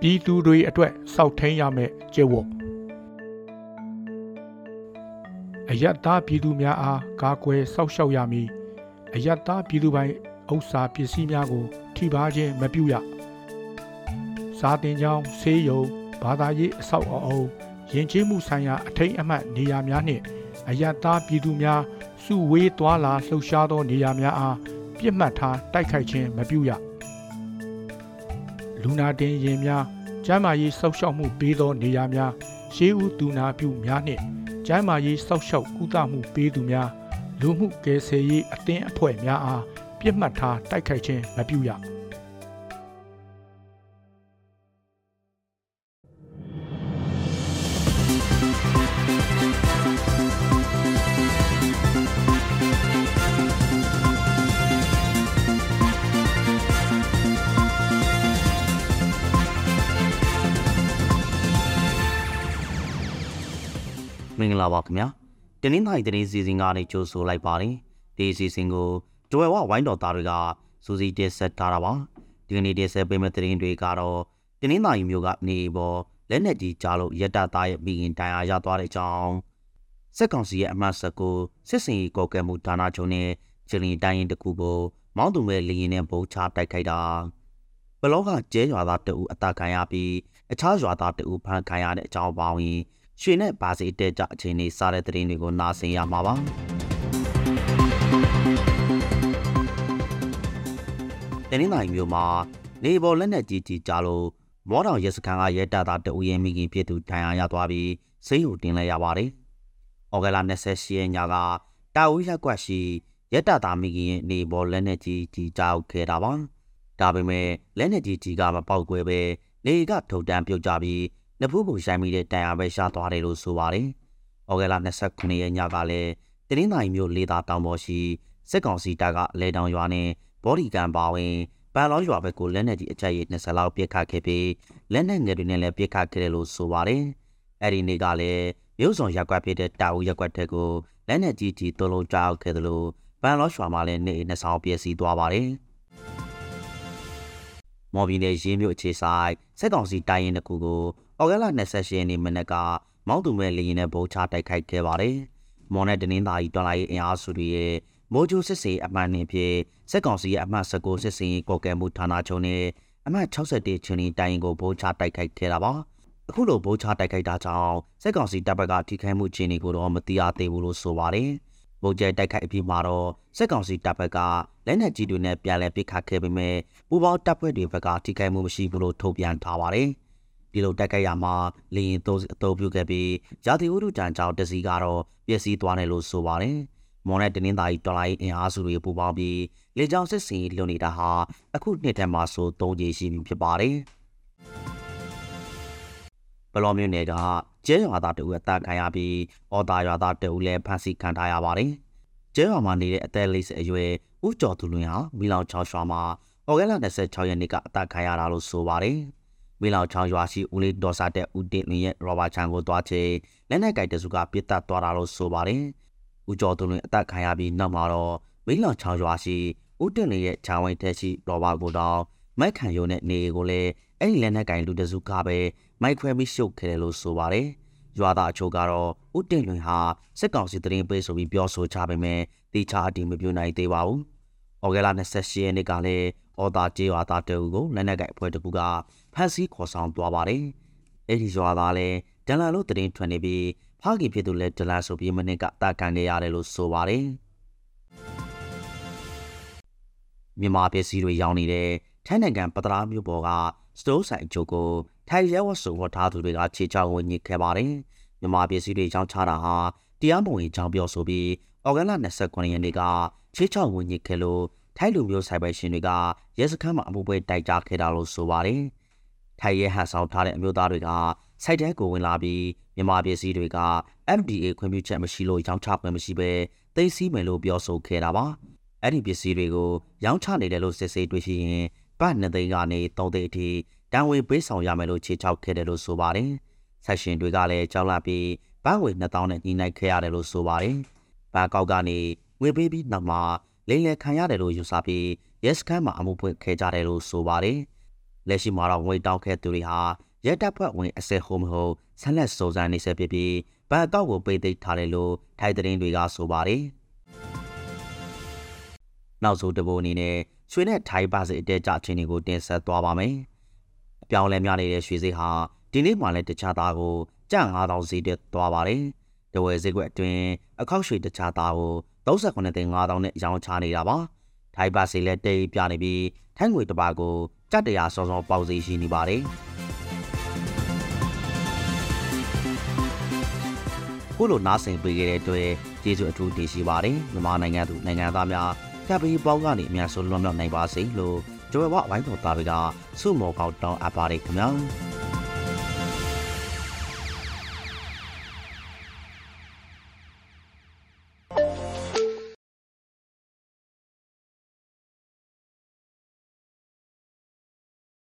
ပြည်သူတွေအတွက်စောက်ထိန်ရမယ်ကျင့်ဝတ်အယက်သားပြည်သူများအားကာကွယ်စောက်ရှောက်ရမည်အယက်သားပြည်သူပိုင်ဥစ္စာပစ္စည်းများကို ထိပါခြင်းမပြုရစာတင်ကြောင်းဆေးရုံဘာသာရေးအဆောက်အအုံယဉ်ကျေးမှုဆိုင်ရာအထိတ်အမှတ်နေရာများနှင့်အယက်သားပြည်သူများစုဝေးသွားလာလှုပ်ရှားသောနေရာများအားပြစ်မှတ်ထားတိုက်ခိုက်ခြင်းမပြုရလူနာတင်ရင်များ ကျမ်းမာရေးစောက်ရှောက်မှုပေးသောနေရာများရှေးဦးသူနာပြုများနှင့်ကျမ်းမာရေးစောက်ရှောက်ကုသမှုပေးသူများလူမှုကယ်ဆယ်ရေးအသင်းအဖွဲ့များအားပြစ်မှတ်ထားတိုက်ခိုက်ခြင်းမပြုရ မင်္ဂလာပါခင်ဗျာတနင်္သာရီတနေ့စီစဉ်ကနေကြိုဆိုလိုက်ပါတယ်ဒီစီစဉ်ကိုဒွယ်ဝဝိုင်းတော်သားတွေကစူစီတက်ဆက်ထားတာပါဒီကနေ့တက်ဆက်ပေးမယ့်သတင်းတွေကတော့တနင်္သာရီမြို့ကနေပေါ်လက်နက်ကြီးကြားလို့ရက်တသားရဲ့မိခင်တိုင်အားရသွားတဲ့အကြောင်းစက်ကောင်စီရဲ့အမှတ်ဆက်ကိုစစ်စင်ရေးကော်ကဲမှုဌာနချုပ်နဲ့ချီလီတိုင်းရင်တစ်ခုကိုမောင်းသူမဲ့လေရင်နဲ့ပုံချတိုက်ခိုက်တာဘလောကကျဲရွာသားတအူအတာခံရပြီးအခြားရွာသားတအူဖမ်းခံရတဲ့အကြောင်းပေါင်းရင် ရွှေနဲ့ဘာစီတက်ကြအခြေအနေစားတဲ့သတင်းတွေကိုနားဆင်ရမှာပါတနင်္လာရီမြို့မှာနေပေါ်လက်နက်ကြီးကြီးကြားလို့မောတောင်ရဲစခန်းကရဲတပ်သားတအူရဲ့မိခင်ဖြစ်သူဒဏ်ရာရသွားပြီးဆေးရုံတင်လိုက်ရပါတယ်။ဩဂလာ28ရက်ညကတာဝီရက်ကွက်ရှိရဲတပ်သားမိခင်ရဲ့နေပေါ်လက်နက်ကြီးကြီးကြားခဲ့တာပါ။ဒါပေမဲ့လက်နက်ကြီးကြီးကမပေါက်ကွဲပဲနေကထုံတန်းပြုတ်ကြပြီး နဖူးကိုရိုက်မိတဲ့တန်ရာပဲရှားသွားတယ်လို့ဆိုပါတယ်။ဩဂဲလာ29ရက်ညကလည်းတနင်္သာရီမြို့လေးသာတောင်ပေါ်ရှိစစ်ကောင်စီတပ်ကအလဲတောင်ရွာနဲ့ဘော်ဒီကန်ပါဝင်ပန်လောရွာဘက်ကိုလက်နက်ကြီးအကြိုက်ရ20လောက်ပစ်ခတ်ခဲ့ပြီးလက်နက်ငယ်တွေနဲ့လည်းပစ်ခတ်ခဲ့တယ်လို့ဆိုပါတယ်။အဲ့ဒီနေ့ကလည်းမြို့စုံရက်ကွက်ဖြစ်တဲ့တာဦးရက်ကွက်တဲ့ကိုလက်နက်ကြီးကြီးတုံးလုံးကြောက်ခဲ့တယ်လို့ပန်လောရွာမှာလည်းနေနှစ်ဆောင်ပြည့်စည်သွားပါတယ်။မော်ဘီနယ်ရင်းမြို့အခြေဆိုင်စက်ကောင်စီတိုင်းရင်တစ်ခုကို ဩဂတ်လ28ရက်နေ့မနက်ကမောင်းသူမဲ့လေရင်နဲ့ဗုံးချတိုက်ခိုက်ခဲ့ပါတယ်။မော်နဲ့တနင်္သာရီတော်လိုင်းအင်အားစုတွေရဲ့မိုးချိုးစစ်စေးအမှန်နှင့်ဖြင့်စက်ကောင်စီရဲ့အမှတ်19စစ်စင်ကော်ကဲမှုဌာနချုပ်နဲ့အမှတ်61ချင်းရင်တိုင်းရင်ကိုဗုံးချတိုက်ခိုက်ခဲ့တာပါ။အခုလိုဗုံးချတိုက်ခိုက်တာကြောင့်စက်ကောင်စီတပ်ဘက်ကထိခိုက်မှုချင်းတွေကိုတော့မသိရသေးဘူးလို့ဆိုပါတယ်။ဗုံးကျဲတိုက်ခိုက်အပြီးမှာတော့စက်ကောင်စီတပ်ဘက်ကလက်နက်ကြီးတွေနဲ့ပြန်လည်ပစ်ခတ်ခဲ့ပေမဲ့ပူပေါင်းတပ်ဖွဲ့တွေဘက်ကထိခိုက်မှုမရှိဘူးလို့ထုတ်ပြန်ထားပါတယ်။ ဒီလိုတိုက်ခိုက်ရမှာလေရင်သုံးအသုံးပြုခဲ့ပြီးရာသီဥတုတန်ကြောင့်တစီကတော့ပျက်စီးသွားတယ်လို့ဆိုပါတယ်။မော်နဲ့တနင်္သာရီတော်လိုင်းအင်အားစုတွေပူးပေါင်းပြီးလေကြောင်းစစ်စင်လွန်နေတာဟာအခုနှစ်ထဲမှာဆို၃ကြိမ်ရှိပြီဖြစ်ပါတယ်။ဘလော်မြို့နယ်ကကျဲရွာသားတဦးအသက်ခံရပြီးအော်တာရွာသားတဦးလည်းဖမ်းဆီးခံထားရပါတယ်။ကျဲရွာမှာနေတဲ့အသက်လေးစအရွယ်ဦးကျော်သူလွင်ဟာမီလောင်ချောင်းရွာမှာဩဂတ်လ26ရက်နေ့ကအသက်ခံရတာလို့ဆိုပါတယ်။ မီလောင်ချောင်းရွာရှိဦးလေးဒေါ်စာတဲ့ဦးတင်လင်းရဲ့ရောဘာချန်ကိုသွားချေလက်နက်ကိုက်တစုကပြစ်တက်သွားတာလို့ဆိုပါတယ်။ဦးကျော်သူလွင်အသက်ခံရပြီးနောက်မှာတော့မီလောင်ချောင်းရွာရှိဦးတင်လင်းရဲ့ခြံဝိုင်းထဲရှိရောဘာကိုတော့မိုက်ခံရုံနဲ့နေကိုလည်းအဲ့ဒီလက်နက်ကိုင်လူတစုကပဲမိုက်ခွဲပြီးရှုပ်ခဲ့တယ်လို့ဆိုပါတယ်။ရွာသားအချို့ကတော့ဦးတင်လွင်ဟာစစ်ကောင်စီတရင်ပေးဆိုပြီးပြောဆိုချပေမဲ့တိချာအတိမပြုနိုင်သေးပါဘူး။ဩဂဲလာ28ရက်နေ့ကလည်း အော်တာကျေးရွာသားတအုပ်ကိုလက်နက်ကိုင်အဖွဲ့တစ်ခုကဖမ်းဆီးခေါ်ဆောင်သွားပါတယ်။အဲ့ဒီရွာသားလည်းဒလန်လို့တရင်ထွက်နေပြီးဖားကီဖြစ်သူလည်းဒလန်ဆိုပြီးမနစ်ကတာခံနေရတယ်လို့ဆိုပါတယ်။မြန်မာပြည်စီတွေရောင်းနေတဲ့ထိုင်းနိုင်ငံပတရာမြို့ပေါ်ကစတိုးဆိုင်အချို့ကိုထိုင်ရဲဝတ်စုံဝတ်ထားသူတွေကခြေချောင်းဝင်ညစ်ခဲ့ပါတယ်။မြန်မာပြည်စီတွေရောင်းချတာဟာတရားမဝင်ကြောင်းပြောဆိုပြီးအော်ဂန်လ29ရက်နေ့ကခြေချောင်းဝင်ညစ်ခဲ့လို့ ထိုင်းလူမျိုးဆိုင်ပိုင်ရှင်တွေကရဲစခန်းမှာအမှုပွဲတိုက်ကြခဲ့တာလို့ဆိုပါတယ်။ထိုင်းရဲဟန်ဆောင်ထားတဲ့အမျိုးသားတွေကစိုက်တဲကိုဝင်လာပြီးမြန်မာပြည်စည်းတွေက FDA ခွင့်ပြုချက်မရှိလို့ရောင်းချခွင့်မရှိဘဲသိမ်းဆည်းမယ်လို့ပြောဆိုခဲ့တာပါ။အဲ့ဒီပစ္စည်းတွေကိုရောင်းချနေတယ်လို့စစ်ဆေးတွေ့ရှိရင်ဗတ်နှစ်သိန်းကနေသုံးသိန်းအထိတန်ဝေပေးဆောင်ရမယ်လို့ခြေချောက်ခဲ့တယ်လို့ဆိုပါတယ်။ဆက်ရှင်တွေကလည်းကြောက်လာပြီးဘတ်ဝေ2000နဲ့ညီနိုင်ခဲ့ရတယ်လို့ဆိုပါတယ်။ဘာကောက်ကနေငွေပေးပြီးနောက်မှာ လိမ်လည်ခံရတယ်လို့ယူဆပြီးရဲစခန်းမှာအမှုဖွင့်ခဲ့ကြတယ်လို့ဆိုပါတယ်။လက်ရှိမှာတော့ငွေတောင်းခဲ့သူတွေဟာရဲတပ်ဖွဲ့ဝင်အစဲဟိုမဟုတ်ဆက်လက်စုံစမ်းနေဆဲဖြစ်ပြီးဘဏ်အကောက်ကိုပိတ်သိမ်းထားတယ်လို့ထိုင်သတင်းတွေကဆိုပါတယ်။နောက်ဆုံးတစ်ပုဒ်အနေနဲ့ရွှေနဲ့ထိုင်းပါစီအတဲကြအခြေအနေကိုတင်ဆက်သွားပါမယ်။အပြောင်းလဲများနေတဲ့ရွှေစိတ်ဟာဒီနေ့မှလည်းတခြားသားကိုကျပ်9000စီတက်သွားပါတယ်။ တဝယ်ဈေးကွက်အတွင်းအခောက်ရွှေတခြားသားကို39သိန်း9000နဲ့ရောင်းချနေတာပါ။ထိုင်းပါစီလည်းတိတ်ပြနေပြီးထိုင်းငွေတစ်ပါးကိုကြက်တရာစောစောပေါက်စီရှိနေပါတယ်။ခုလိုနားဆင်ပေးခဲ့တဲ့အတွက်ကျေးဇူးအထူးတင်ရှိပါတယ်မြန်မာနိုင်ငံသူနိုင်ငံသားများကပ်ပြီးပေါင်းကနေအများဆုံးလွန်မြောက်နိုင်ပါစေလို့ဂျိုဝဲဝဝိုင်းတော်သားတွေကဆုမော်ကောက်တောင်းအပ်ပါတယ်ခင်ဗျာ